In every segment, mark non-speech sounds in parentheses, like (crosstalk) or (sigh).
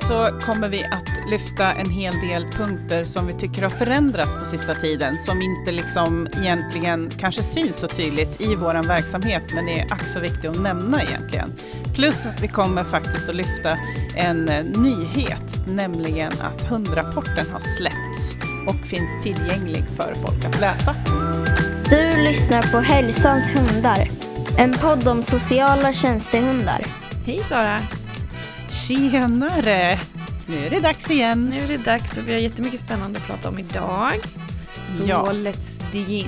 så kommer vi att lyfta en hel del punkter som vi tycker har förändrats på sista tiden, som inte liksom egentligen kanske syns så tydligt i vår verksamhet, men är ack så viktigt att nämna egentligen. Plus att vi kommer faktiskt att lyfta en eh, nyhet, nämligen att hundrapporten har släppts och finns tillgänglig för folk att läsa. Du lyssnar på Hälsans hundar, en podd om sociala tjänstehundar. Hej Sara! Tjenare! Nu är det dags igen. Nu är det dags och vi har jättemycket spännande att prata om idag. Så Ja. let's dig in.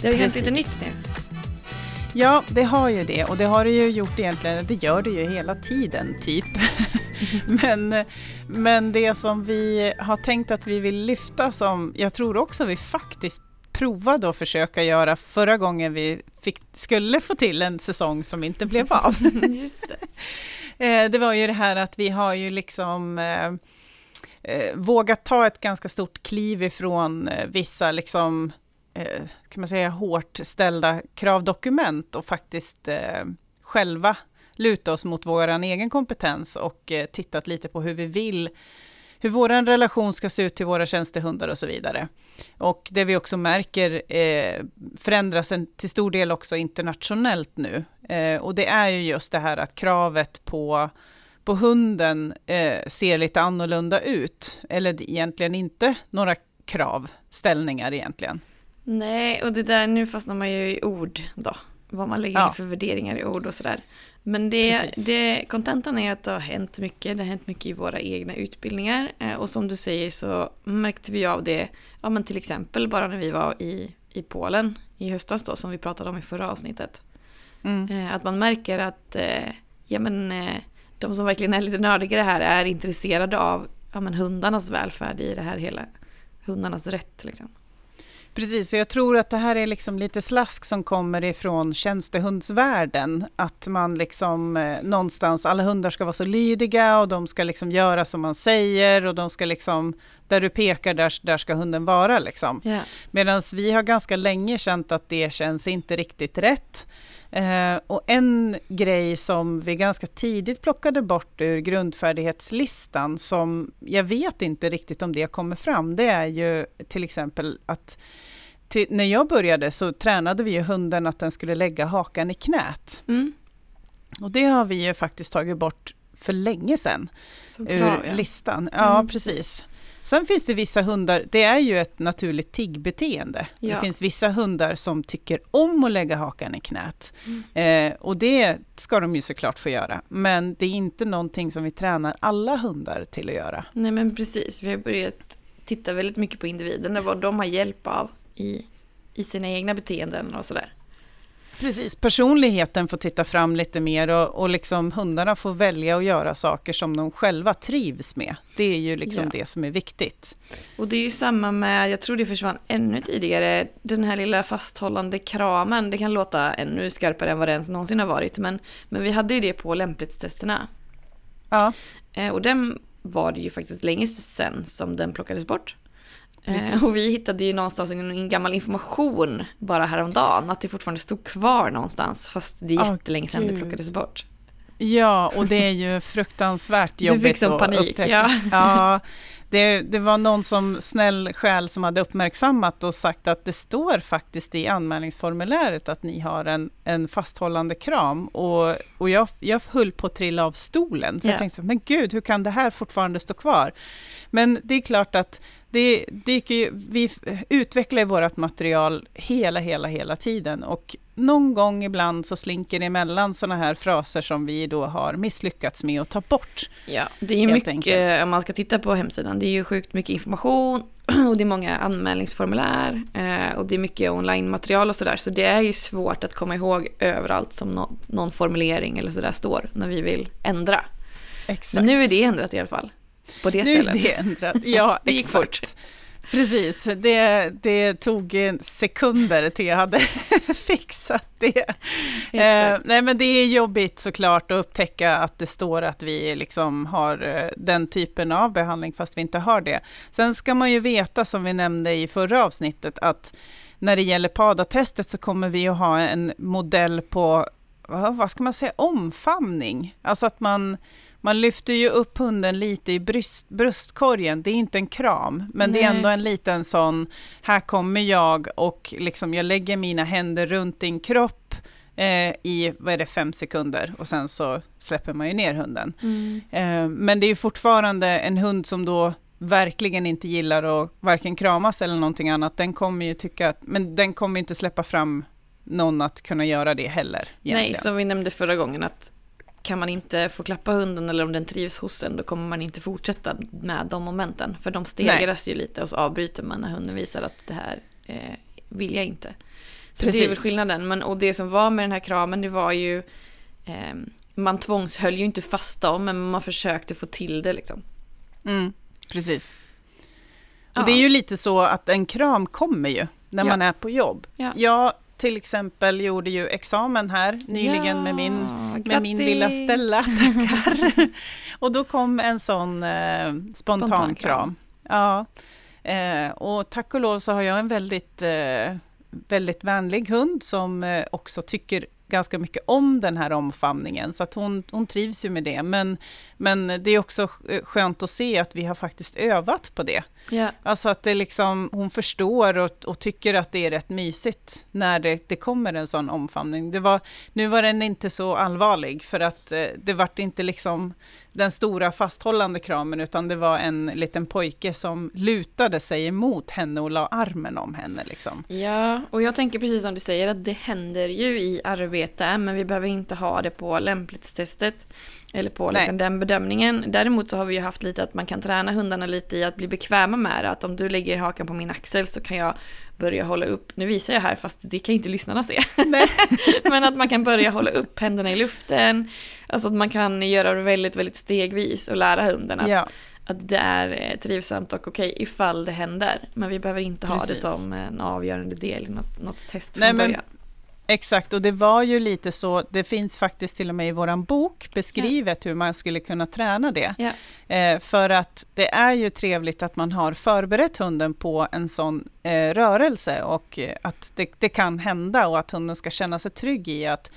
Det har ju hänt lite nytt nu. Ja, det har ju det och det har det ju gjort egentligen, det gör det ju hela tiden typ. (laughs) men, men det som vi har tänkt att vi vill lyfta som jag tror också vi faktiskt provade att försöka göra förra gången vi fick, skulle få till en säsong som inte blev av. (laughs) Just det. (laughs) Eh, det var ju det här att vi har ju liksom eh, eh vågat ta ett ganska stort kliv ifrån eh, vissa liksom, eh, kan man säga, hårt ställda kravdokument och faktiskt eh, själva luta oss mot vår egen kompetens och eh, tittat lite på hur vi vill hur vår relation ska se ut till våra tjänstehundar och så vidare. Och det vi också märker eh, förändras en, till stor del också internationellt nu. Eh, och det är ju just det här att kravet på, på hunden eh, ser lite annorlunda ut. Eller egentligen inte några kravställningar egentligen. Nej, och det där, nu fastnar man ju i ord då. Vad man lägger Ja. in för värderingar i ord och sådär. Men det, Precis. det, kontentan är att det har hänt mycket. Det har hänt mycket i våra egna utbildningar. Eh, Och som du säger så märkte vi av det, ja men till exempel bara när vi var i, i Polen i höstas då, som vi pratade om i förra avsnittet. Mm. Eh, att man märker att eh, ja, men, eh, de som verkligen är lite nördigare här är intresserade av ja, men, hundarnas välfärd i det här hela. Hundarnas rätt liksom. Precis, och jag tror att det här är liksom lite slask som kommer ifrån tjänstehundsvärlden. Att man liksom eh, någonstans, alla hundar ska vara så lydiga och de ska liksom göra som man säger och de ska liksom, där du pekar, där, där ska hunden vara liksom. Ja. Medan vi har ganska länge känt att det känns inte riktigt rätt. Eh, och en grej som vi ganska tidigt plockade bort ur grundfärdighetslistan, som jag vet inte riktigt om det kommer fram, det är ju till exempel att till, när jag började så tränade vi hunden att den skulle lägga hakan i knät. Mm. Och det har vi ju faktiskt tagit bort för länge sedan Som ur krav, ja. listan. Ja, Mm, precis. Sen finns det vissa hundar, det är ju ett naturligt tiggbeteende. Ja. Det finns vissa hundar som tycker om att lägga hakan i knät. Mm. Eh, och det ska de ju såklart få göra. Men det är inte någonting som vi tränar alla hundar till att göra. Nej men precis, vi har börjat titta väldigt mycket på individerna, vad de har hjälp av i, i sina egna beteenden och sådär. Precis, personligheten får titta fram lite mer och, och liksom hundarna får välja att göra saker som de själva trivs med. Det är ju liksom Ja. det som är viktigt. Och det är ju samma med, jag tror det försvann ännu tidigare, den här lilla fasthållande kramen. Det kan låta ännu skarpare än vad det ens någonsin har varit, men, men vi hade ju det på lämplighetstesterna. Ja, Eh, och den var det ju faktiskt länge sedan som den plockades bort. Precis. Eh, och vi hittade ju någonstans en gammal information bara häromdagen, att det fortfarande stod kvar någonstans, fast det är jättelänge sedan det plockades bort. ja och det är ju (laughs) fruktansvärt Du jobbigt fick sån att panik, upptäcka. ja. Ja, det, det var någon som snäll själ som hade uppmärksammat och sagt att det står faktiskt i anmälningsformuläret att ni har en, en fasthållande kram. Och, och jag, jag höll på att trilla av stolen, för Ja. jag tänkte så, men gud, hur kan det här fortfarande stå kvar? Men det är klart att det dyker ju, vi utvecklar vårt material hela, hela, hela tiden och någon gång ibland så slinker det emellan sådana här fraser som vi då har misslyckats med att ta bort. Ja, det är ju mycket, enkelt. om man ska titta på hemsidan, det är ju sjukt mycket information (clears throat) och det är många anmälningsformulär eh, och det är mycket online-material och sådär. Så det är ju svårt att komma ihåg överallt som nå- någon formulering eller sådär står när vi vill ändra. Exakt. Men nu är det ändrat i alla fall. På det Nu är stället. det ändrat. Ja, (laughs) Det gick fort. Precis, det, det tog sekunder till jag hade (laughs) fixat det. Eh, nej, men det är jobbigt såklart att upptäcka att det står att vi liksom har eh, den typen av behandling fast vi inte har det. Sen ska man ju veta, som vi nämnde i förra avsnittet, att när det gäller PADA-testet så kommer vi att ha en modell på, vad vad ska man säga, omfamning. Alltså att man man lyfter ju upp hunden lite i bröst, bröstkorgen. Det är inte en kram, men Nej. det är ändå en liten sån, här kommer jag och liksom jag lägger mina händer runt din kropp eh, i, vad är det, fem sekunder och sen så släpper man ju ner hunden. Mm. Eh, men det är ju fortfarande en hund som då verkligen inte gillar att varken kramas eller någonting annat, den kommer ju tycka att, men den kommer inte släppa fram någon att kunna göra det heller. Egentligen. Nej, som vi nämnde förra gången att kan man inte få klappa hunden eller om den trivs hos en, då kommer man inte fortsätta med de momenten. För de stegras Nej. ju lite och så avbryter man när hunden visar att det här eh, vill jag inte. Så Precis. det är väl skillnaden. Men, och det som var med den här kramen, det var ju eh, man tvångshöll ju inte fast dem, men man försökte få till det liksom. Mm, precis. Och ja. det är ju lite så att en kram kommer ju när ja. man är på jobb. Ja. Jag till exempel gjorde ju examen här nyligen ja, med, min, med min lilla Stella, (laughs) tackar. och då kom en sån eh, spontan, spontan kram. Ja. Eh, och tack och lov så har jag en väldigt, eh, väldigt vänlig hund som eh, också tycker ganska mycket om den här omfamningen, så att hon, hon trivs ju med det. Men, men det är också skönt att se att vi har faktiskt övat på det. Yeah. Alltså att det liksom, hon förstår och, och, tycker att det är rätt mysigt när det, det kommer en sån omfamning. Det var, nu var den inte så allvarlig, för att eh, det vart inte liksom den stora fasthållande kramen, utan det var en liten pojke som lutade sig emot henne och la armen om henne. Liksom. Ja, och jag tänker precis som du säger att det händer ju i arbete, men vi behöver inte ha det på lämplighetstestet. Eller på liksom den bedömningen. Däremot så har vi ju haft lite att man kan träna hundarna lite i att bli bekväma med det. Att om du lägger hakan på min axel så kan jag börja hålla upp, nu visar jag här fast det kan ju inte lyssnarna se. (laughs) Men att man kan börja hålla upp händerna i luften. Alltså att man kan göra det väldigt, väldigt stegvis och lära hunden att, ja. att det är eh, trivsamt och okej ifall det händer. Men vi behöver inte ha Precis. det som en avgörande del i något, något test från Nej, början. Exakt, och det var ju lite så, det finns faktiskt till och med i vår bok beskrivet ja. hur man skulle kunna träna det. Ja. Eh, för att det är ju trevligt att man har förberett hunden på en sån eh, rörelse och att det, det, kan hända och att hunden ska känna sig trygg i att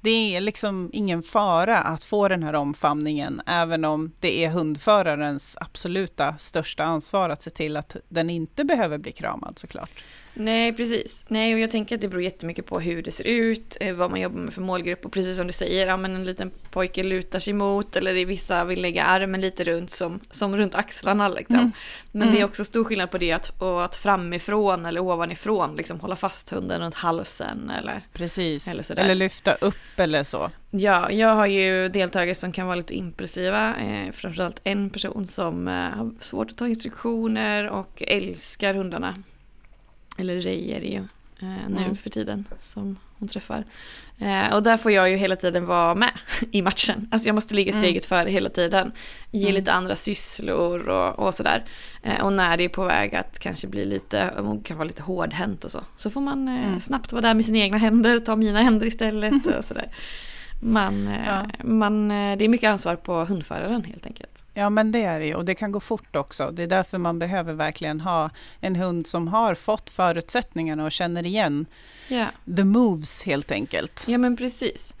det är liksom ingen fara att få den här omfamningen, även om det är hundförarens absoluta största ansvar att se till att den inte behöver bli kramad såklart. Nej, precis. Nej, och jag tänker att det beror jättemycket på hur det ser ut, eh, vad man jobbar med för målgrupp och precis som du säger, ja, men en liten pojke lutar sig mot eller vissa vill lägga armen lite runt som, som runt axlarna. Liksom. Mm. Men mm. det är mm. också stor skillnad på det att, och att framifrån eller ovanifrån liksom hålla fast hunden runt halsen eller Precis, eller, sådär. eller lyfta upp eller så. Ja, jag har ju deltagare som kan vara lite impulsiva, eh, framförallt en person som eh, har svårt att ta instruktioner och älskar hundarna eller Ray är det ju eh, nu mm. för tiden som hon träffar. Eh, och där får jag ju hela tiden vara med (laughs) i matchen. Alltså jag måste ligga mm. steget mm. före hela tiden. Ge mm. lite andra sysslor och, och sådär. Eh, och när det är på väg att kanske bli lite, hon kan vara lite hårdhänt och så. Så får man eh, mm. snabbt vara där med sina egna händer, ta mina händer istället (laughs) och sådär. Man, ja. man, det är mycket ansvar på hundföraren helt enkelt. Ja, men det är det ju och det kan gå fort också. Det är därför man behöver verkligen ha en hund som har fått förutsättningarna och känner igen yeah. the moves helt enkelt. Ja, men precis.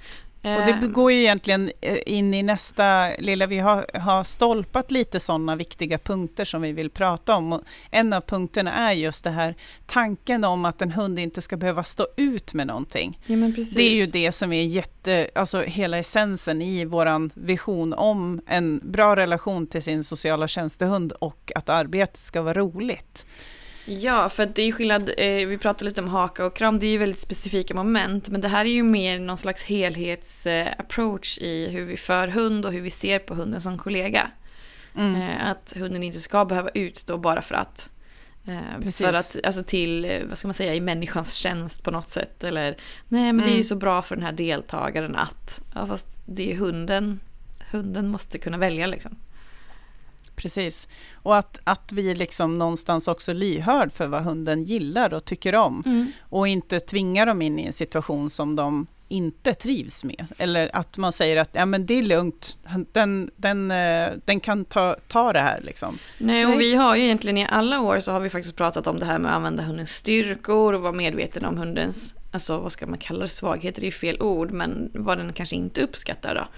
Och det ehm. går ju egentligen eh, in i nästa lilla, vi har, har stolpat lite sådana viktiga punkter som vi vill prata om. Och en av punkterna är just det här tanken om att en hund inte ska behöva stå ut med någonting. Ja, det är ju det som är jätte, alltså hela essensen i våran vision om en bra relation till sin sociala tjänstehund och att arbetet ska vara roligt. Ja, för det är skillnad, eh, vi pratade lite om haka och kram, det är ju väldigt specifika moment, men det här är ju mer någon slags helhetsapproach eh, i hur vi för hund och hur vi ser på hunden som kollega. Mm. Eh, att hunden inte ska behöva utstå bara för att. Precis. För att, alltså till, vad ska man säga, i människans tjänst på något sätt. Eller, nej men mm. det är ju mm. så bra för den här deltagaren att, ja fast det är hunden, hunden måste kunna välja liksom. Precis. Och att, att vi liksom någonstans också lyhörd för vad hunden gillar och tycker om. Mm. Och inte tvingar dem in i en situation som de inte trivs med. Eller att man säger att ja, men det är lugnt, den, den, eh, den kan ta, ta det här. Liksom. Nej, och vi har ju egentligen i alla år så har vi faktiskt pratat om det här med att använda hundens styrkor och vara medveten om hundens alltså vad ska man kalla det, svagheter är ju fel ord, men vad den kanske inte uppskattar då.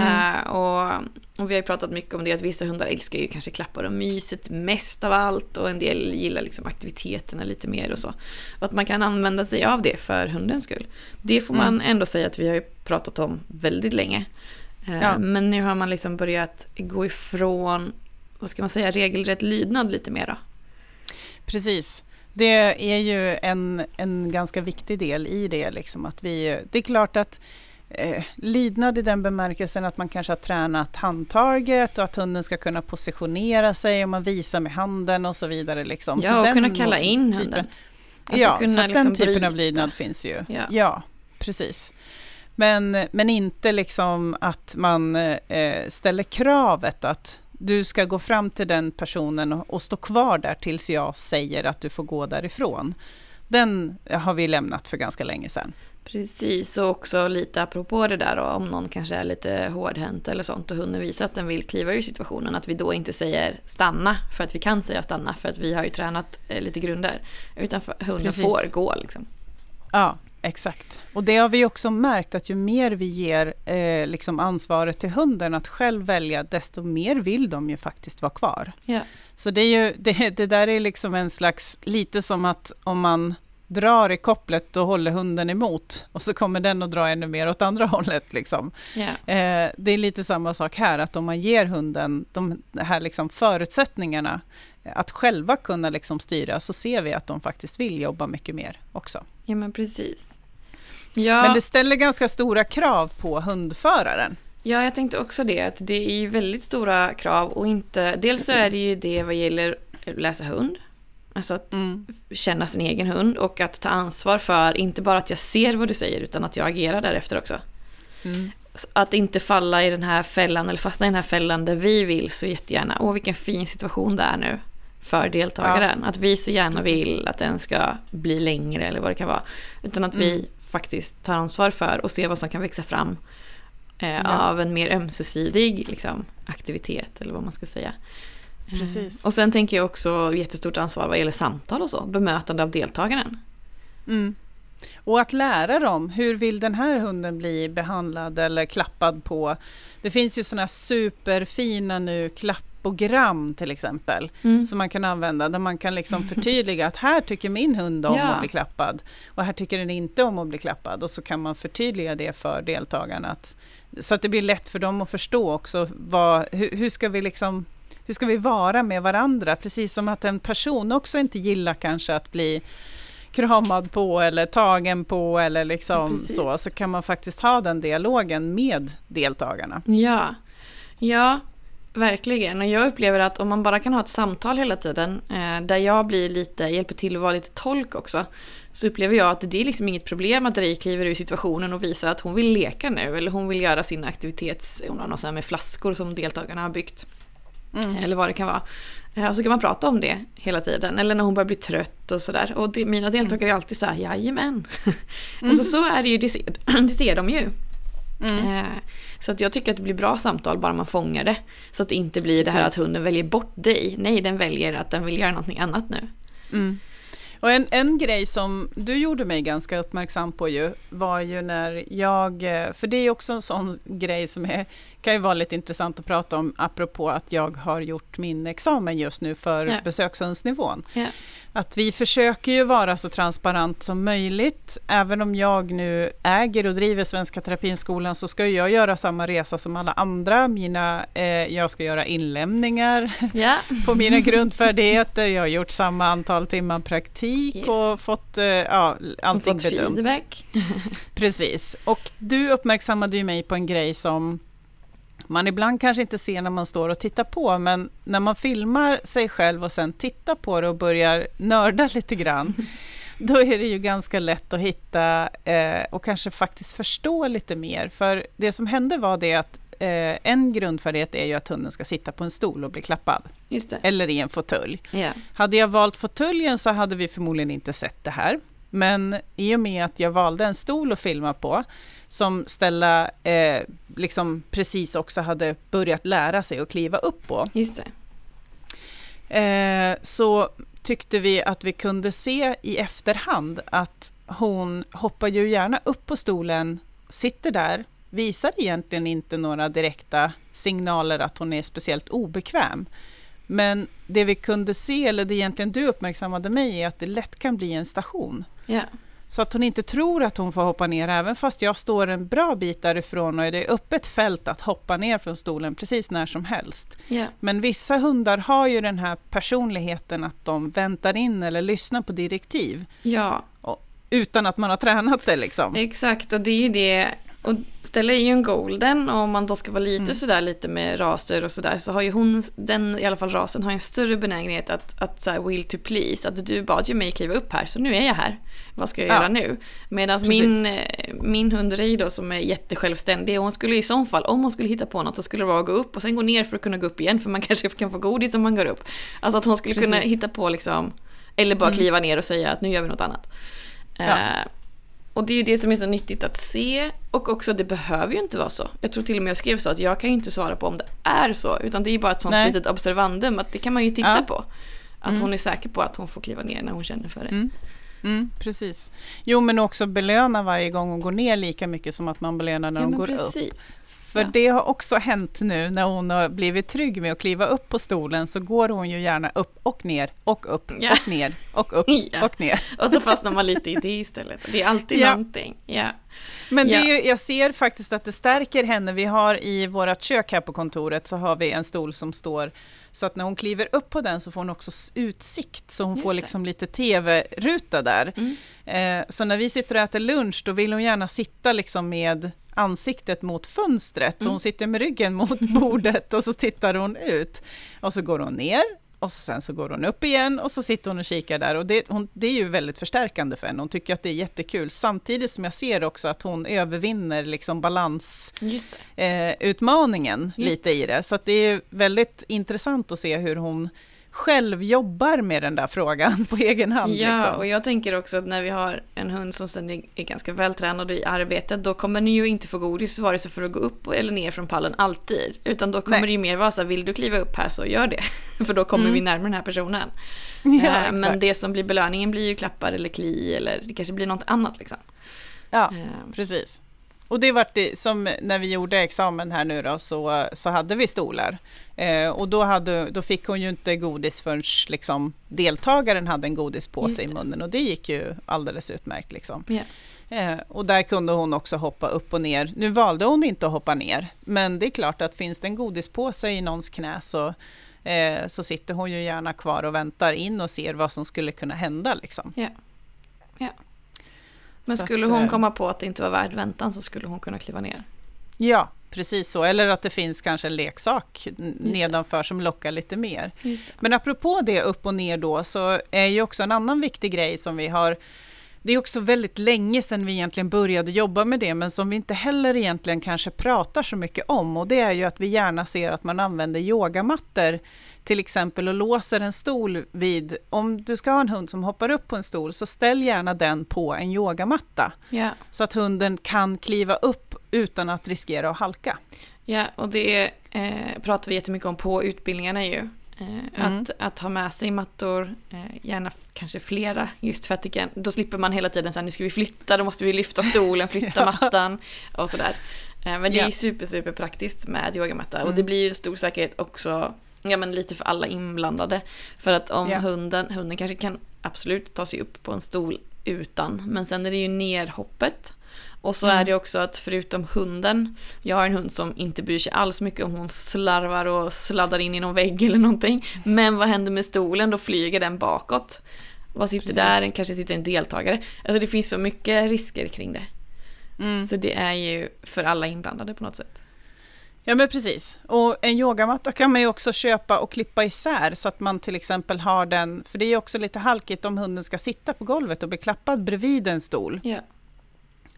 Mm. Eh, och, och vi har ju pratat mycket om det att vissa hundar älskar ju kanske klappar och myset mest av allt och en del gillar liksom aktiviteterna lite mer och så. Och att man kan använda sig av det för hundens skull. Det får man Mm. ändå säga att vi har ju pratat om väldigt länge. Eh, Ja. Men nu har man liksom börjat gå ifrån, vad ska man säga, regelrätt lydnad lite mer då. Precis. Det är ju en, en ganska viktig del i det. Liksom, att vi, det är klart att eh, lydnad i den bemärkelsen att man kanske har tränat handtaget och att hunden ska kunna positionera sig och man visar med handen och så vidare. Liksom. Ja, så och kunna kalla in typen- hunden. Alltså ja, så liksom den typen bryta. av lydnad finns ju. Ja. Ja, precis. Men, men inte liksom att man eh, ställer kravet att du ska gå fram till den personen och, och stå kvar där tills jag säger att du får gå därifrån. Den har vi lämnat för ganska länge sedan. Precis, och också lite apropå det där då, om någon kanske är lite hårdhänt eller sånt och hunden visar att den vill kliva ur situationen, att vi då inte säger stanna för att vi kan säga stanna för att vi har ju tränat eh, lite grunder. Utan hunden Precis. får gå liksom. Ja, exakt. Och det har vi också märkt att ju mer vi ger eh, liksom ansvaret till hunden att själv välja, desto mer vill de ju faktiskt vara kvar. Ja. Så det, är ju, (laughs) det, det där är liksom en slags, lite som att om man drar i kopplet, då håller hunden emot och så kommer den att dra ännu mer åt andra (laughs) hållet. Liksom. Ja. Eh, det är lite samma sak här, att om man ger hunden de här liksom förutsättningarna att själva kunna liksom styra, så ser vi att de faktiskt vill jobba mycket mer också. ja, men precis. Ja, Men det ställer ganska stora krav på hundföraren. ja, jag tänkte också det, att det är ju väldigt stora krav och inte, dels så är det ju det vad gäller läsa hund, alltså att Mm. känna sin egen hund och att ta ansvar för, inte bara att jag ser vad du säger, utan att jag agerar därefter också. Mm. Att inte falla i den här fällan eller fastna i den här fällan där vi vill så jättegärna, åh vilken fin situation det är nu för deltagaren. Att vi så gärna Precis. vill att den ska bli längre eller vad det kan vara. Utan att vi Mm. faktiskt tar ansvar för och ser vad som kan växa fram eh, Ja. av en mer ömsesidig liksom, aktivitet eller vad man ska säga. Eh, Precis. Och sen tänker jag också jättestort ansvar vad gäller samtal och så, bemötande av deltagaren. Mm. Och att lära dem, hur vill den här hunden bli behandlad eller klappad på? Det finns ju sådana superfina nu klappogram till exempel, Mm. som man kan använda, där man kan liksom förtydliga att här tycker min hund om Ja. att bli klappad och här tycker den inte om att bli klappad och så kan man förtydliga det för deltagarna. Att, så att det blir lätt för dem att förstå också vad, hur, hur ska vi liksom hur ska vi vara med varandra? Precis som att en person också inte gillar kanske att bli kramad på eller tagen på eller liksom Precis. så, så kan man faktiskt ha den dialogen med deltagarna. Ja, ja, verkligen. Och jag upplever att om man bara kan ha ett samtal hela tiden, eh, där jag blir lite, hjälper till att vara lite tolk också, så upplever jag att det är liksom inget problem att Ray kliver ur situationen och visar att hon vill leka nu, eller hon vill göra sin aktivitets, hon har något sånt här med flaskor som deltagarna har byggt, Mm. eller vad det kan vara. Eh, Och så kan man prata om det hela tiden, eller när hon börjar bli trött och sådär. Och det, mina deltagare är alltid så här, jajamän. (laughs) alltså så är det ju, det ser, (clears throat) det ser de ju. Mm. Eh, Så att jag tycker att det blir bra samtal bara man fångar det. Så att det inte blir det här att Precis. hunden väljer bort dig. Nej, den väljer att den vill göra någonting annat nu. Mm. Och en, en grej som du gjorde mig ganska uppmärksam på ju, var ju när jag, eh, för det är också en sån grej som är, kan ju vara lite intressant att prata om, apropå att jag har gjort min examen just nu för Ja. besökshundsnivån. Ja. Att vi försöker ju vara så transparent som möjligt. Även om jag nu äger och driver Svenska Terapinskolan så ska jag göra samma resa som alla andra. Mina, eh, jag ska göra inlämningar (laughs) Ja, på mina grundfärdigheter. Jag har gjort samma antal timmar praktik Yes. och fått eh, ja, och allting fått bedömt. feedback. Precis. Och du uppmärksammade ju mig på en grej som man ibland kanske inte ser när man står och tittar på, men när man filmar sig själv och sen tittar på det och börjar nörda (laughs) lite grann, då är det ju ganska lätt att hitta eh, och kanske faktiskt förstå lite mer. För det som hände var det att eh, en grundfärdighet är ju att hunden ska sitta på en stol och bli klappad, eller i en fåtölj. Ja. Hade jag valt fåtöljen så hade vi förmodligen inte sett det här. Men i och med att jag valde en stol att filma på, som Stella eh, liksom precis också hade börjat lära sig att kliva upp på, Just det. eh, så tyckte vi att vi kunde se i efterhand att hon hoppar ju gärna upp på stolen, sitter där, visar egentligen inte några direkta signaler att hon är speciellt obekväm. Men det vi kunde se, eller det egentligen du uppmärksammade mig är att det lätt kan bli en station. Ja. Så att hon inte tror att hon får hoppa ner, även fast jag står en bra bit därifrån och det är öppet fält att hoppa ner från stolen precis när som helst. Ja. Men vissa hundar har ju den här personligheten att de väntar in eller lyssnar på direktiv ja, utan att man har tränat det liksom. exakt. Och det är ju det. Och Stella är ju en golden och om man då ska vara lite Mm. sådär lite med raser och sådär så har ju hon, den i alla fall rasen, har en större benägenhet att, att så will to please. Att du bad ju mig kliva upp här så nu är jag här. Vad ska jag Ja. göra nu? Medan min, eh, min hund Ray då som är jättesjälvständig, hon skulle i så fall, om hon skulle hitta på något så skulle det vara att gå upp och sen gå ner för att kunna gå upp igen för man (laughs) kanske kan få godis om man går upp. Alltså att hon skulle kunna Precis. hitta på liksom, eller bara Mm. kliva ner och säga att nu gör vi något annat. Ja. Eh, och det är ju det som är så nyttigt att se och också det behöver ju inte vara så. Jag tror till och med jag skrev så att jag kan ju inte svara på om det är så utan det är ju bara ett sånt Nej. litet observandum att det kan man ju titta Ja. på. Att Mm. hon är säker på att hon får kliva ner när hon känner för det. Mm. Mm, precis. Jo, men också belöna varje gång hon går ner lika mycket som att man belönar när Ja, hon går upp. För Ja. det har också hänt nu när hon har blivit trygg med att kliva upp på stolen så går hon ju gärna upp och ner och upp Ja. och ner och upp (laughs) Ja. och ner. Och så fastnar man lite i det istället. Det är alltid (laughs) Ja. någonting. Ja. Men det är ju, jag ser faktiskt att det stärker henne. Vi har i vårt kök här på kontoret så har vi en stol som står så att när hon kliver upp på den så får hon också utsikt så hon Just får det. liksom lite tv-ruta där. Mm. Eh, så när vi sitter och äter lunch då vill hon gärna sitta liksom med ansiktet mot fönstret. Så Mm. hon sitter med ryggen mot (laughs) bordet och så tittar hon ut. Och så går hon ner och så sen så går hon upp igen och så sitter hon och kikar där. Och det, hon, det är ju väldigt förstärkande för henne. Hon tycker att det är jättekul. Samtidigt som jag ser också att hon övervinner liksom balansutmaningen eh, lite i det. Så det är väldigt intressant att se hur hon själv jobbar med den där frågan (laughs) på egen hand. Ja, liksom. och jag tänker också att när vi har en hund som sen är ganska vältränad i arbetet, då kommer ni ju inte få godis vare sig för att gå upp eller ner från pallen alltid. Utan då kommer Nej. det ju mer vara så här, vill du kliva upp här så gör det. (laughs) För då kommer Mm. vi närmare den här personen. (laughs) ja, Eh. Men det som blir belöningen blir ju klappar eller kli eller det kanske blir något annat liksom. ja. Eh, Precis. Och det vart det, som när vi gjorde examen här nu då, så, så hade vi stolar. Eh, och då, hade, då fick hon ju inte godis förrän liksom, deltagaren hade en godispåse i munnen och det gick ju alldeles utmärkt. Liksom. Ja. Eh, och där kunde hon också hoppa upp och ner. Nu valde hon inte att hoppa ner, men det är klart att finns det en godispåse i någons knä så, eh, så sitter hon ju gärna kvar och väntar in och ser vad som skulle kunna hända. Liksom. Ja. Ja. Men Så skulle att, hon eh, komma på att det inte var värd väntan så skulle hon kunna kliva ner. Ja, precis så. Eller att det finns kanske en leksak nedanför som lockar lite mer. Men apropå det upp och ner då, så är ju också en annan viktig grej som vi har det är också väldigt länge sedan vi egentligen började jobba med det, men som vi inte heller egentligen kanske pratar så mycket om. Och det är ju att vi gärna ser att man använder yogamattor till exempel och låser en stol vid, om du ska ha en hund som hoppar upp på en stol, så ställ gärna den på en yogamatta. Ja. Så att hunden kan kliva upp utan att riskera att halka. Ja, och det eh, pratar vi jättemycket om på utbildningarna ju. Eh, Mm. att, att ha med sig mattor, eh, gärna kanske flera, just för att kan, då slipper man hela tiden säga nu ska vi flytta, då måste vi lyfta stolen, flytta (laughs) Ja. mattan och sådär. Eh, men det är Ja. ju super, super praktiskt med yogamatta och Mm. det blir ju stor säkerhet också, ja men lite för alla inblandade. För att om Ja. hunden, hunden kanske kan absolut ta sig upp på en stol utan, men sen är det ju nerhoppet. Och så Mm. är det också att förutom hunden, jag har en hund som inte bryr sig alls mycket om hon slarvar och sladdar in i någon vägg eller någonting. Men vad händer med stolen? Då flyger den bakåt. Vad sitter Precis. där? Den kanske sitter en deltagare. Alltså det finns så mycket risker kring det. Mm. Så det är ju för alla inblandade på något sätt. Ja men precis. Och en yogamatta kan man ju också köpa och klippa isär så att man till exempel har den, för det är ju också lite halkigt om hunden ska sitta på golvet och bli klappad bredvid en stol. Ja.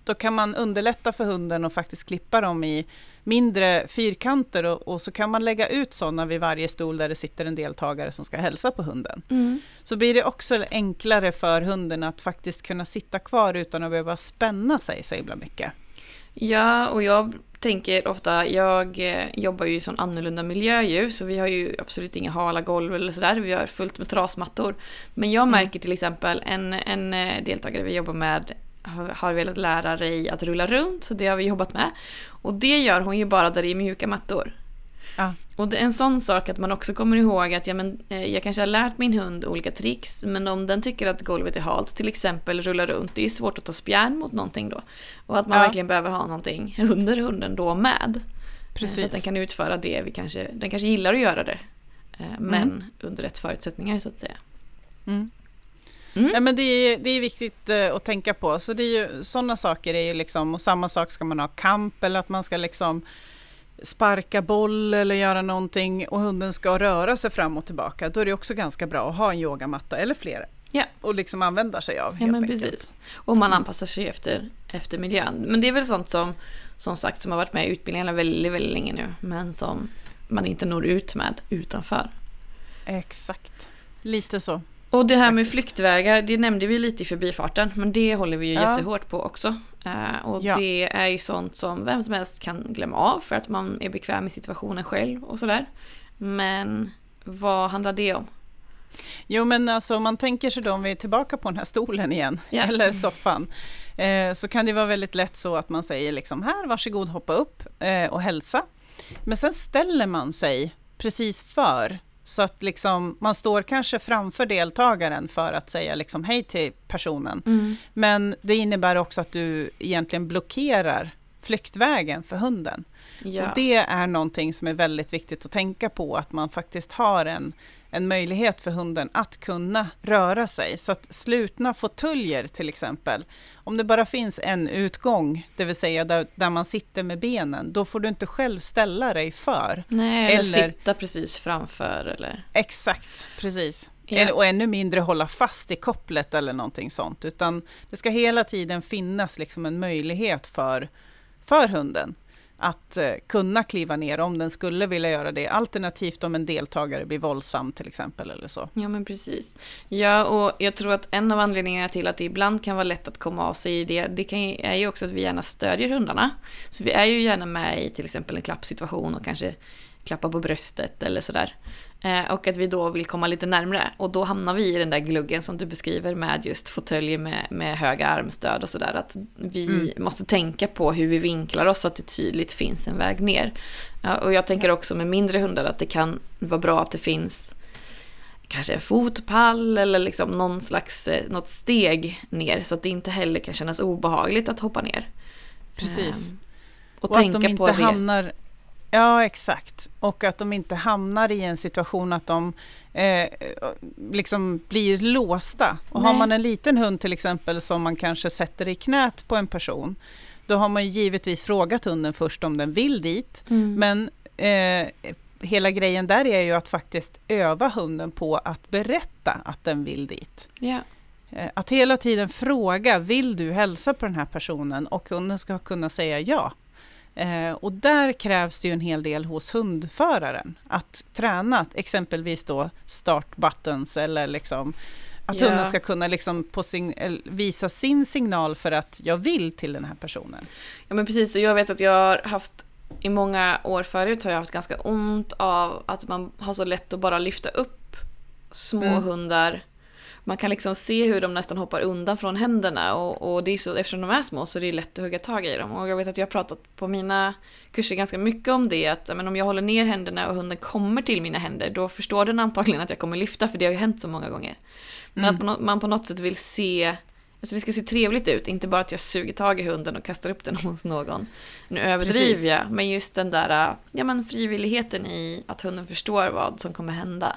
Då kan man underlätta för hunden och faktiskt klippa dem i mindre fyrkanter och, och så kan man lägga ut sådana vid varje stol där det sitter en deltagare som ska hälsa på hunden. Mm. Så blir det också enklare för hunden att faktiskt kunna sitta kvar utan att behöva spänna sig så himla mycket. Ja, och jag tänker ofta, jag eh, jobbar ju i sån annorlunda miljö ju, så vi har ju absolut inga hala golv eller sådär, vi har fullt med trasmattor. Men jag märker till exempel en, en eh, deltagare vi jobbar med har, velat lära dig att rulla runt, så det har vi jobbat med. Och det gör hon ju bara där det är mjuka mattor. Ja. Och det är en sån sak att man också kommer ihåg att ja, men, eh, jag kanske har lärt min hund olika tricks men om den tycker att golvet är halt, till exempel rulla runt, det är svårt att ta spjärn mot någonting då. Och att man Ja. verkligen behöver ha någonting under hunden då med. Eh, Så att den Precis. kan utföra det vi kanske, den kanske gillar att göra det. eh, Men Mm. under rätt förutsättningar så att säga. Mm. Mm. Ja, men det, är, det är viktigt eh, att tänka på. Så det är ju, sådana saker är ju liksom, och samma sak ska man ha kamp eller att man ska liksom sparka boll eller göra någonting och hunden ska röra sig fram och tillbaka. Då är det också ganska bra att ha en yogamatta eller flera. Ja. Och liksom använda sig av Ja men enkelt. precis. Och man anpassar sig efter, efter miljön. Men det är väl sånt som, som sagt, som har varit med i utbildningarna väldigt, väldigt länge nu. Men som man inte når ut med utanför. Exakt, lite så. Och det här med flyktvägar, det nämnde vi lite i förbifarten, men det håller vi ju Ja. jättehårt på också. Eh, och Ja. det är ju sånt som vem som helst kan glömma av för att man är bekväm i situationen själv och sådär. Men vad handlar det om? Jo men alltså om man tänker sig då om vi är tillbaka på den här stolen igen, Ja. (laughs) eller soffan, eh, så kan det vara väldigt lätt så att man säger liksom här, varsågod hoppa upp eh, och hälsa. Men sen ställer man sig precis för, så att liksom man står kanske framför deltagaren för att säga liksom hej till personen. Men det innebär också att du egentligen blockerar flyktvägen för hunden. Ja. Och det är någonting som är väldigt viktigt att tänka på, att man faktiskt har en, en möjlighet för hunden att kunna röra sig. Så att slutna fåtöljer till exempel, om det bara finns en utgång, det vill säga där, där man sitter med benen, då får du inte själv ställa dig för. Nej, eller, eller- sitta precis framför eller... Exakt, precis. Eller- Och ännu mindre hålla fast i kopplet eller någonting sånt, utan det ska hela tiden finnas liksom en möjlighet för, för hunden att eh, kunna kliva ner om den skulle vilja göra det. Alternativt om en deltagare blir våldsam till exempel eller så. Ja men precis. Ja och jag tror att en av anledningarna till att det ibland kan vara lätt att komma av sig i det, det kan är ju också att vi gärna stödjer hundarna. Så vi är ju gärna med i till exempel en klappsituation och kanske klappa på bröstet eller sådär. Eh, och att vi då vill komma lite närmre. Och då hamnar vi i den där gluggen som du beskriver med just fåtöljer med, med höga armstöd och sådär. Att vi Mm. måste tänka på hur vi vinklar oss så att det tydligt finns en väg ner. Och jag tänker också med mindre hundar att det kan vara bra att det finns kanske en fotpall eller liksom någon slags, eh, något steg ner så att det inte heller kan kännas obehagligt att hoppa ner. Precis. Ehm, och, Och att de inte hamnar... Ja, exakt. Och att de inte hamnar i en situation att de eh, liksom blir låsta. Och har Nej. man en liten hund till exempel som man kanske sätter i knät på en person, då har man ju givetvis frågat hunden först om den vill dit. Mm. Men eh, hela grejen där är ju att faktiskt öva hunden på att berätta att den vill dit. Eh, Att hela tiden fråga, vill du hälsa på den här personen? Och hunden ska kunna säga ja. Eh, och där krävs det ju en hel del hos hundföraren. Att träna exempelvis då start buttons eller liksom att Ja. hunden ska kunna liksom eller visa sin signal för att jag vill till den här personen. ja men precis, och jag vet att jag har haft i många år förut har jag haft ganska ont av att man har så lätt att bara lyfta upp små Mm. hundar. Man kan liksom se hur de nästan hoppar undan från händerna och, och det är så, eftersom de är små så är det lätt att hugga tag i dem. Och jag vet att jag har pratat på mina kurser ganska mycket om det, att men om jag håller ner händerna och hunden kommer till mina händer, då förstår den antagligen att jag kommer lyfta, för det har ju hänt så många gånger. Men Mm. att man på något sätt vill se, alltså det ska se trevligt ut, inte bara att jag suger tag i hunden och kastar upp den (laughs) hos någon. Nu överdriver Precis. jag, men just den där ja, men frivilligheten i att hunden förstår vad som kommer hända.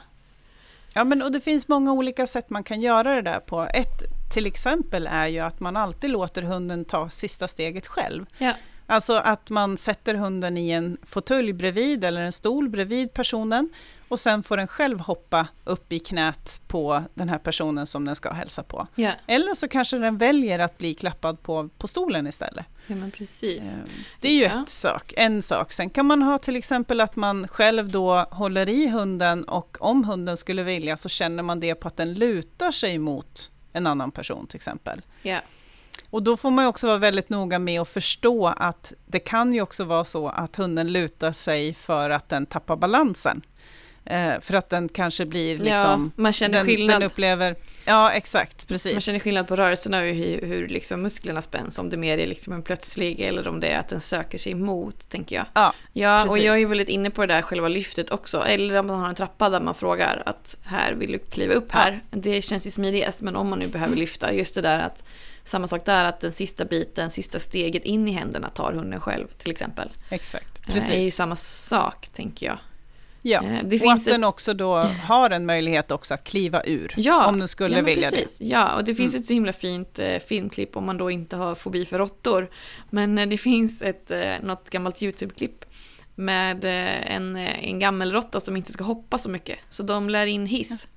Ja, men och det finns många olika sätt man kan göra det där på. Ett till exempel är ju att man alltid låter hunden ta sista steget själv. Ja. Alltså att man sätter hunden i en fåtölj bredvid eller en stol bredvid personen och sen får den själv hoppa upp i knät på den här personen som den ska hälsa på. Ja, Eller så kanske den väljer att bli klappad på, på stolen istället. ja men precis. Eh, Det är ju Ja. ett sak, en sak. Sen kan man ha till exempel att man själv då håller i hunden och om hunden skulle vilja så känner man det på att den lutar sig mot en annan person till exempel. Ja. Och då får man ju också vara väldigt noga med att förstå att det kan ju också vara så att hunden lutar sig för att den tappar balansen. Eh, för att den kanske blir liksom... Ja, man känner den, skillnad. Den upplever, ja, exakt, precis. Man känner skillnad på rörelserna och hur, hur liksom musklerna spänns. Om det mer är liksom en plötslig eller om det är att den söker sig emot, tänker jag. Ja, ja och precis. jag är väldigt inne på det där själva lyftet också. Eller om man har en trappa där man frågar att här vill du kliva upp här. Det känns ju smidigast, men om man nu behöver lyfta, just det där att samma sak där, att den sista biten, sista steget in i händerna tar hunden själv till exempel. Exakt, Det är ju precis. samma sak, tänker jag. Ja. Eh, det och att den ett- också då har en möjlighet också att kliva ur, Ja, om den skulle ja, vilja precis. Ja, och det finns Mm. ett så himla fint eh, filmklipp om man då inte har fobi för råttor. Men eh, det finns ett, eh, något gammalt YouTube-klipp med eh, en, eh, en gammelråtta som inte ska hoppa så mycket. Så de lär in hiss.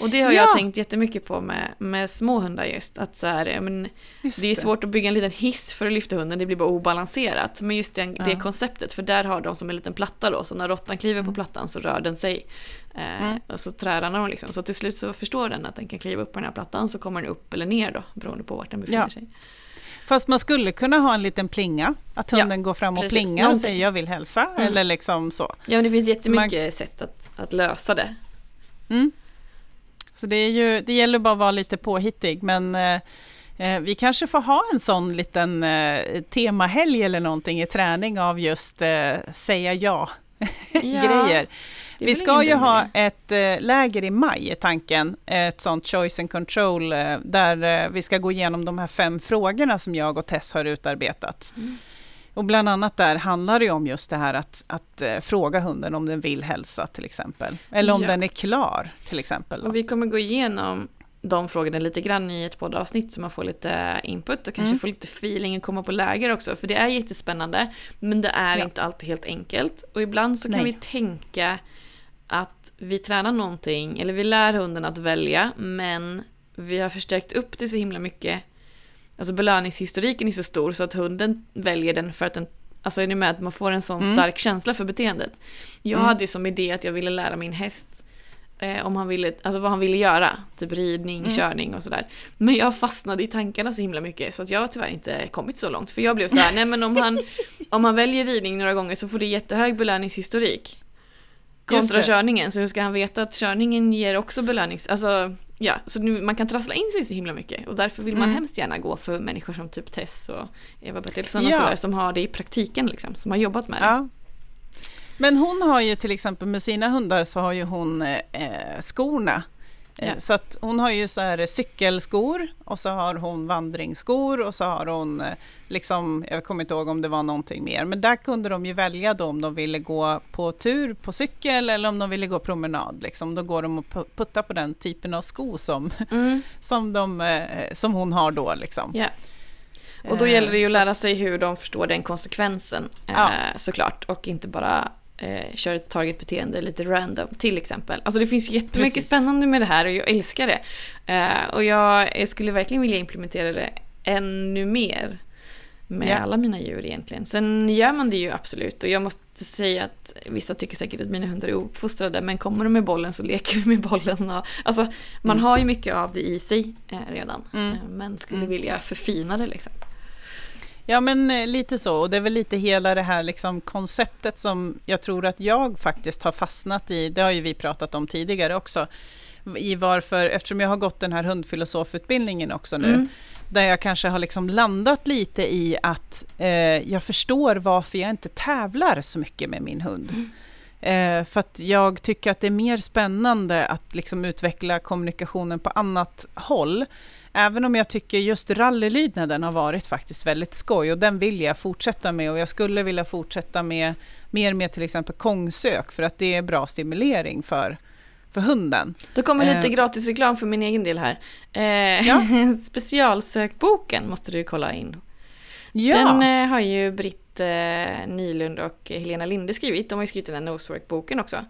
Och det har Ja. jag tänkt jättemycket på med, med små hundar just. Att så här, ja, men, det. Just det är svårt att bygga en liten hiss för att lyfta hunden, det blir bara obalanserat. Men just det, det Ja. konceptet, för där har de som en liten platta då, så när råttan kliver på Mm. plattan så rör den sig. Eh, Mm. Och så tränar de liksom. Så till slut så förstår den att den kan kliva upp på den här plattan, så kommer den upp eller ner då, beroende på vart den befinner Ja. sig. Fast man skulle kunna ha en liten plinga, att Ja, hunden går fram och precis. plingar och säger jag vill hälsa, Mm. eller liksom så. Ja men det finns Så jättemycket sätt att, att lösa det. Mm. Så det, är ju, det gäller bara att vara lite påhittig, men eh, eh, vi kanske får ha en sån liten eh, temahelg eller någonting i träning av just eh, säga ja, (laughs) grejer. det är Vi ska ju ha ett eh, läger i maj, är tanken. Ett sånt choice and control, eh, där vi ska gå igenom de här fem frågorna som jag och Tess har utarbetat. Mm. Och bland annat där handlar det om just det här att, att eh, fråga hunden om den vill hälsa till exempel. Eller om Ja. den är klar till exempel. Och vi kommer gå igenom de frågorna lite grann i ett poddavsnitt så man får lite input och kanske Mm. får lite feeling och komma på läger också. För det är jättespännande men det är Ja. inte alltid helt enkelt. Och ibland så kan Nej. vi tänka att vi tränar någonting, eller vi lär hunden att välja men vi har förstärkt upp det så himla mycket. Alltså belöningshistoriken är så stor så att hunden väljer den för att den Alltså är ni med att man får en sån Mm. stark känsla för beteendet. Jag Mm. hade ju som idé att jag ville lära min häst eh, om han ville, alltså vad han ville göra. Typ ridning, Mm. körning och sådär. Men jag fastnade i tankarna så himla mycket så att jag har tyvärr inte kommit så långt. För jag blev så här, nej men om han, (laughs) om han väljer ridning några gånger så får det jättehög belöningshistorik. Kontra körningen, så hur ska han veta att körningen ger också belönings... Alltså, ja, så nu, man kan trassla in sig så himla mycket. Och därför vill man Mm. hemskt gärna gå för människor som typ Tess och Eva Bertilsson och Ja. sådär, som har det i praktiken liksom, som har jobbat med det. Ja. Men hon har ju till exempel med sina hundar så har ju hon eh, eh, skorna. Eh, Ja. Så att hon har ju så här cykelskor och så har hon vandringsskor och så har hon eh, liksom, jag kommer inte ihåg om det var någonting mer, men där kunde de ju välja då om de ville gå på tur på cykel eller om de ville gå promenad. Liksom. Då går de och pu- puttar på den typen av sko som, Mm, (laughs) som, de, eh, som hon har då. Liksom. ja. Och då Eh, gäller det ju att lära sig hur de förstår den konsekvensen Ja. eh, såklart. Och inte bara eh, köra ett targetbeteende lite random till exempel. Alltså det finns jättemycket Precis. spännande med det här och jag älskar det. Eh, och jag skulle verkligen vilja implementera det ännu mer med Ja. alla mina djur egentligen. Sen gör man det ju absolut och jag måste säga att vissa tycker säkert att mina hundar är ouppfostrade men kommer de med bollen så leker vi med bollen. Och, alltså man Mm. har ju mycket av det i sig eh, redan Mm. eh, men skulle Mm. vilja förfina det liksom. Ja men eh, lite så, och det är väl lite hela det här liksom konceptet som jag tror att jag faktiskt har fastnat i, det har ju vi pratat om tidigare också, i varför, eftersom jag har gått den här hundfilosofutbildningen också nu, Mm. där jag kanske har liksom landat lite i att eh, jag förstår varför jag inte tävlar så mycket med min hund. Mm. Eh, för att jag tycker att det är mer spännande att liksom utveckla kommunikationen på annat håll. Även om jag tycker just rallylydnaden har varit faktiskt väldigt skoj och den vill jag fortsätta med och jag skulle vilja fortsätta med mer med till exempel kongsök för att det är bra stimulering för, för hunden. Då kommer Eh. lite gratis reklam för min egen del här. Eh, Ja. (laughs) specialsökboken måste du kolla in. Ja, Den eh, har ju Britt eh, Nylund och Helena Linde skrivit. De har ju skrivit den här Nosework-boken också.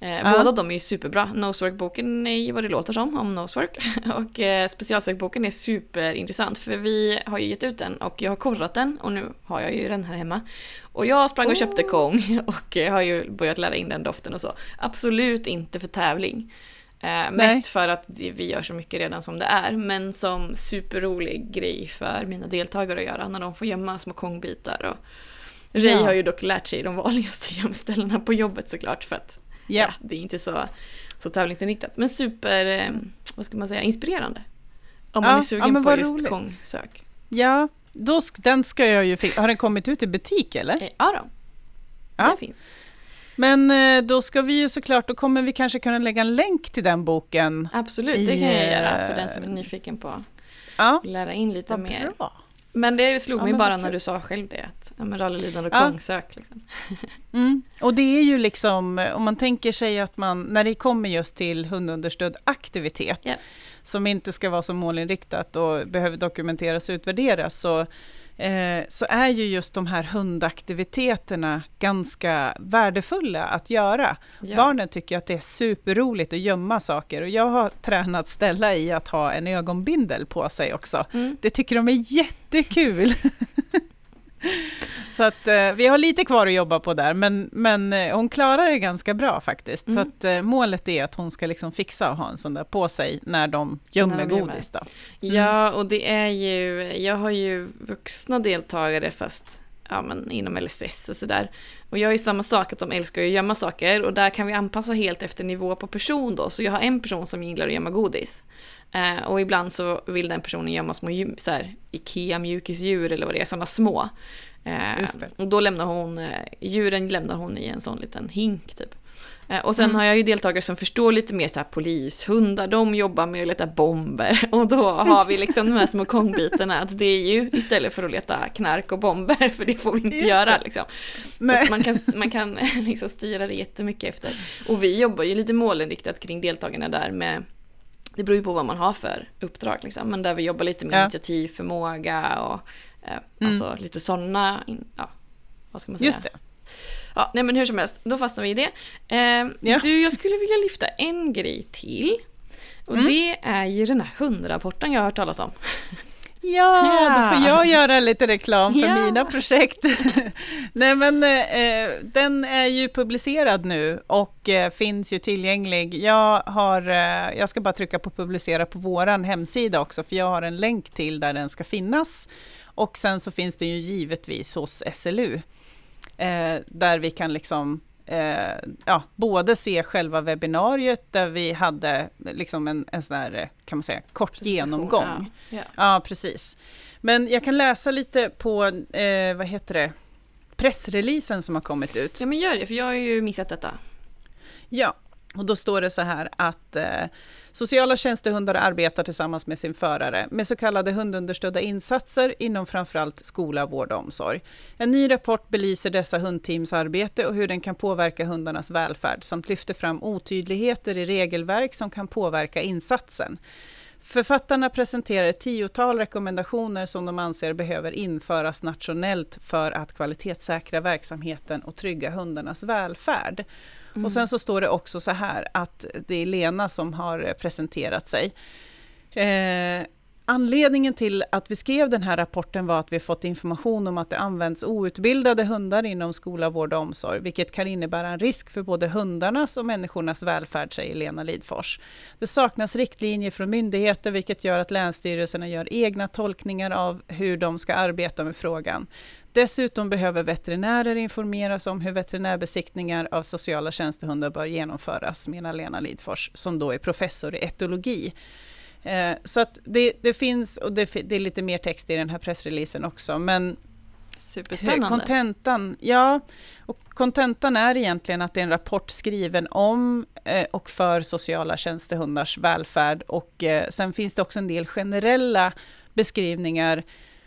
Eh, Ja. Båda de är ju superbra. Nosework-boken är ju vad det låter som om Nosework. (laughs) Och eh, specialsökboken är superintressant för vi har ju gett ut den och jag har korrat den och nu har jag ju den här hemma. Och jag sprang och köpte Oh. Kong (laughs) och eh, har ju börjat lära in den doften och så. Absolut inte för tävling. Eh, mest för att vi gör så mycket redan som det är, men som superrolig grej för mina deltagare att göra när de får gömma små kongbitar. Och Ray ja. har ju dock lärt sig de vanligaste (laughs) gömställena på jobbet såklart för att yeah. ja, det är inte så, så tävlingsinriktat. Men super, eh, vad ska man säga, inspirerande. Om man ja, är sugen ja, på just roligt. kongsök. Ja, då, den ska jag ju... Har den kommit ut i butik eller? Eh, ja då, ja. det finns. Men eh, då ska vi ju såklart, då kommer vi kanske kunna lägga en länk till den boken. Absolut, i, det kan jag göra för den som är nyfiken på ja, att lära in lite mer. Bra. Men det slog mig ja, bara när du sa själv det, att ja, rallylidande och ja. Liksom. (laughs) Mm. Och det är ju liksom, om man tänker sig att man, när det kommer just till hundunderstödd aktivitet, yeah. som inte ska vara så målinriktat och behöver dokumenteras och utvärderas, så Eh, så är ju just de här hundaktiviteterna ganska värdefulla att göra. Ja. Barnen tycker att det är superroligt att gömma saker och jag har tränat Stella i att ha en ögonbindel på sig också. Mm. Det tycker de är jättekul. (laughs) Så att eh, vi har lite kvar att jobba på där, men, men eh, hon klarar det ganska bra faktiskt. Mm. Så att eh, målet är att hon ska liksom fixa att ha en sån där på sig när de gömmer när de godis. Då. Mm. Ja, och det är ju, jag har ju vuxna deltagare fast ja, men inom LSS och sådär. Och jag är ju samma sak, att de älskar att gömma saker och där kan vi anpassa helt efter nivå på person då. Så jag har en person som gillar att gömma godis. Eh, och ibland så vill den personen gömma små så här, Ikea mjukisdjur eller vad det är, sådana små. Eh, och då lämnar hon, eh, djuren lämnar hon i en sån liten hink typ. Eh, och sen mm. har jag ju deltagare som förstår lite mer så här polishundar, de jobbar med att leta bomber. (laughs) Och då har vi liksom de här små kongbitarna, att det är ju istället för att leta knark och bomber, (laughs) för det får vi inte Just göra liksom. Så man kan, man kan (laughs) liksom styra det jättemycket efter. Och vi jobbar ju lite målinriktat kring deltagarna där med det beror ju på vad man har för uppdrag liksom, men där vi jobbar lite med ja. initiativförmåga och mm. alltså lite sådana, ja, vad ska man säga? Just det. Ja, nej men hur som helst, då fastnar vi i det. Eh, ja. Du, jag skulle vilja lyfta en grej till. Och mm. det är ju den här hundrapporten jag har hört talas om. (laughs) Ja, då får jag göra lite reklam för ja. mina projekt. (laughs) Nej men eh, den är ju publicerad nu och eh, finns ju tillgänglig. Jag, har, eh, jag ska bara trycka på publicera på våran hemsida också, för jag har en länk till där den ska finnas. Och sen så finns det ju givetvis hos SLU, eh, där vi kan liksom eh, ja, både se själva webbinariet där vi hade liksom en, en sån här, kan man säga, kort genomgång. Ja, ja. ja, precis. Men jag kan läsa lite på, eh, vad heter det, pressreleasen som har kommit ut. Ja men gör det, för jag har ju missat detta. Ja, och då står det så här att eh, sociala tjänstehundar arbetar tillsammans med sin förare med så kallade hundunderstödda insatser inom framförallt skola, vård och omsorg. En ny rapport belyser dessa hundteams arbete och hur den kan påverka hundarnas välfärd samt lyfter fram otydligheter i regelverk som kan påverka insatsen. Författarna presenterar ett tiotal rekommendationer som de anser behöver införas nationellt för att kvalitetssäkra verksamheten och trygga hundarnas välfärd. Mm. Och sen så står det också så här att det är Lena som har presenterat sig. Eh, Anledningen till att vi skrev den här rapporten var att vi fått information om att det används outbildade hundar inom skola, vård och omsorg, vilket kan innebära en risk för både hundarnas och människornas välfärd, säger Lena Lidfors. Det saknas riktlinjer från myndigheter, vilket gör att länsstyrelserna gör egna tolkningar av hur de ska arbeta med frågan. Dessutom behöver veterinärer informeras om hur veterinärbesiktningar av sociala tjänstehundar bör genomföras, menar Lena Lidfors, som då är professor i etologi. Eh, så att det, det finns, och det, det, är lite mer text i den här pressreleasen också, men Superspännande. Kontentan, ja, och kontentan är egentligen att det är en rapport skriven om eh, och för sociala tjänstehundars välfärd och eh, sen finns det också en del generella beskrivningar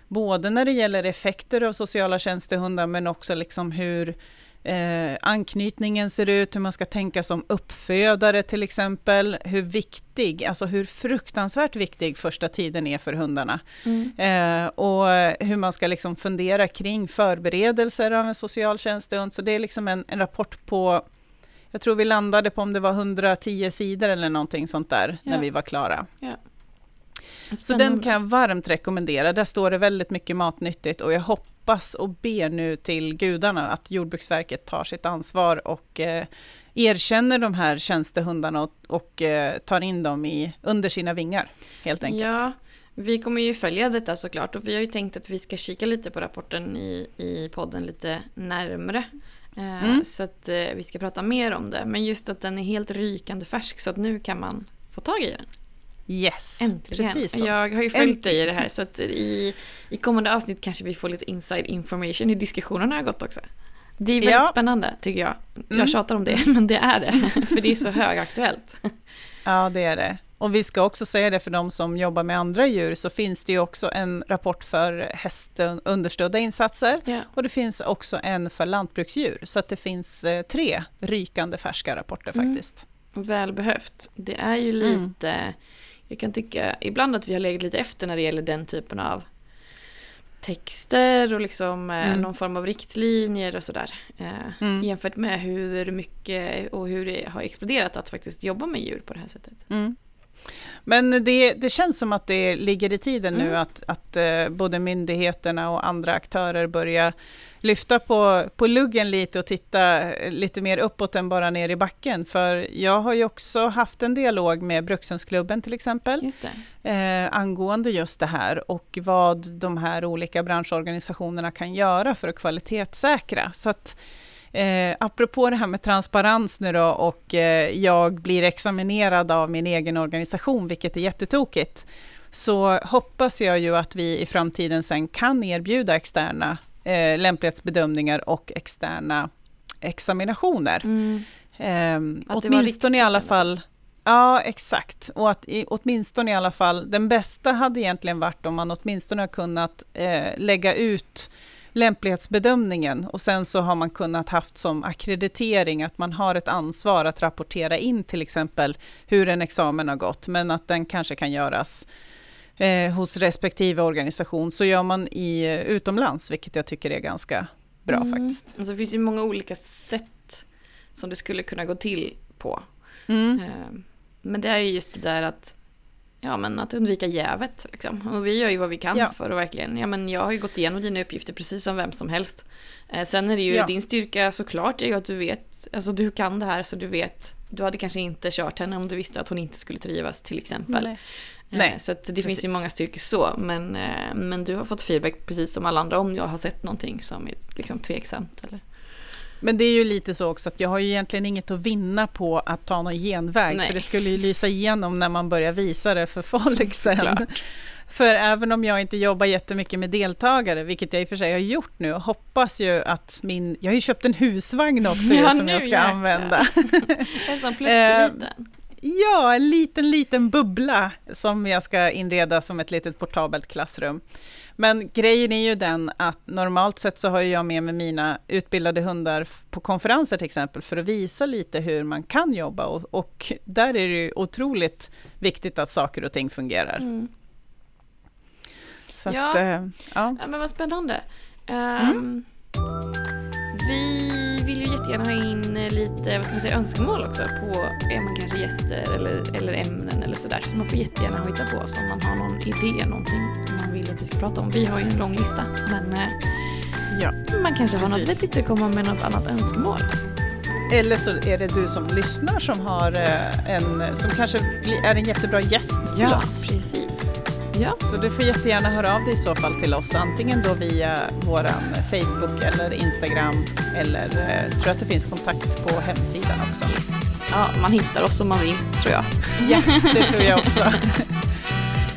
både när det gäller effekter av sociala tjänstehundar men också liksom hur eh, anknytningen ser ut, hur man ska tänka som uppfödare till exempel, hur viktig, alltså hur fruktansvärt viktig första tiden är för hundarna. Mm. Eh, och hur man ska liksom fundera kring förberedelser av en social tjänstehund. Så det är liksom en, en rapport på jag tror vi landade på om det var 110 sidor eller någonting sånt där ja. när vi var klara. Ja. Så den kan jag varmt rekommendera. Där står det väldigt mycket matnyttigt och jag hoppas och ber nu till gudarna att Jordbruksverket tar sitt ansvar och eh, erkänner de här tjänstehundarna och, och eh, tar in dem i, under sina vingar helt enkelt. Ja, vi kommer ju följa detta såklart och vi har ju tänkt att vi ska kika lite på rapporten i, i podden lite närmre. Eh, mm. Så att eh, vi ska prata mer om det. Men just att den är helt rykande färsk så att nu kan man få tag i den. Yes, Äntligen. precis så. Jag har ju följt dig i det här så att i, i kommande avsnitt kanske vi får lite inside information hur diskussionerna har gått också. Det är väldigt ja. spännande tycker jag. Jag mm. tjatar om det, (laughs) men det är det. (laughs) För det är så högaktuellt. Ja, det är det. Och vi ska också säga det för de som jobbar med andra djur, så finns det ju också en rapport för hästunderstödda insatser. Yeah. Och det finns också en för lantbruksdjur. Så att det finns eh, tre rykande färska rapporter mm. faktiskt. Välbehövt. Det är ju mm. lite, mm. Jag kan tycka ibland att vi har legat lite efter när det gäller den typen av texter och liksom eh, mm. någon form av riktlinjer och sådär. Eh, mm. Jämfört med hur mycket och hur det har exploderat att faktiskt jobba med djur på det här sättet. Mm. Men det, det, känns som att det ligger i tiden nu mm. att, att eh, både myndigheterna och andra aktörer börjar lyfta på, på luggen lite och titta lite mer uppåt än bara ner i backen. För jag har ju också haft en dialog med Brukshundsklubben till exempel, just eh, angående just det här och vad de här olika branschorganisationerna kan göra för att kvalitetssäkra. Så att, Eh, apropå det här med transparens nu då och eh, jag blir examinerad av min egen organisation, vilket är jättetokigt, så hoppas jag ju att vi i framtiden sen kan erbjuda externa eh, lämplighetsbedömningar och externa examinationer. Mm. Eh, åtminstone i alla fall Ja, exakt. Och att i, åtminstone i alla fall, den bästa hade egentligen varit om man åtminstone har kunnat eh, lägga ut lämplighetsbedömningen och sen så har man kunnat haft som akkreditering att man har ett ansvar att rapportera in till exempel hur en examen har gått, men att den kanske kan göras eh, hos respektive organisation. Så gör man i, eh, utomlands, vilket jag tycker är ganska bra mm. faktiskt. Alltså, det finns ju många olika sätt som det skulle kunna gå till på. Mm. Eh, men det är ju just det där att ja, men att undvika jävet. Liksom. Och vi gör ju vad vi kan ja. för att verkligen, ja men jag har ju gått igenom dina uppgifter precis som vem som helst. Eh, sen är det ju ja. din styrka såklart är ju att du vet, alltså du kan det här så du vet, du hade kanske inte kört henne om du visste att hon inte skulle trivas till exempel. Nej. Eh, Nej, så det precis. finns ju många styrkor så, men, eh, men du har fått feedback precis som alla andra om jag har sett någonting som är liksom tveksamt. Eller? Men det är ju lite så också att jag har ju egentligen inget att vinna på att ta någon genväg, Nej. för det skulle ju lysa igenom när man börjar visa det för folk sen. För även om jag inte jobbar jättemycket med deltagare, vilket jag i och för sig har gjort nu, hoppas ju att min... Jag har ju köpt en husvagn också ja, som jag ska jäkla. använda. (laughs) en sån plutteliten. Ja, en liten, liten bubbla som jag ska inreda som ett litet portabelt klassrum. Men grejen är ju den att normalt sett så har jag med mig mina utbildade hundar på konferenser till exempel för att visa lite hur man kan jobba och, och där är det ju otroligt viktigt att saker och ting fungerar. Mm. Så ja. Att, äh, ja. ja. men vad spännande. Um, mm. Vi vill ju jättegärna ha in lite vad ska man säga, önskemål också på är man kanske gäster eller, eller ämnen eller sådär. Så man får jättegärna hitta på så om man har någon idé, någonting man vill att vi ska prata om. Vi har ju en lång lista men eh, ja, man kanske precis. har något vettigt att komma med något annat önskemål. Eller så är det du som lyssnar som, har eh, en, som kanske är en jättebra gäst till ja, oss. Precis. Ja. Så du får jättegärna höra av dig i så fall till oss, antingen då via vår Facebook eller Instagram, eller eh, tror jag att det finns kontakt på hemsidan också. Yes. Ja, man hittar oss om man vill, tror jag. Ja, det tror jag också. (laughs)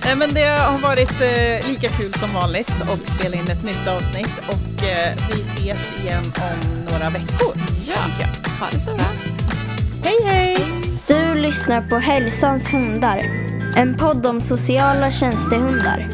(laughs) Men det har varit eh, lika kul som vanligt att spela in ett nytt avsnitt och eh, vi ses igen om några veckor. Ja, ha det så bra. Hej hej! Du lyssnar på Hälsans hundar. En podd om sociala tjänstehundar.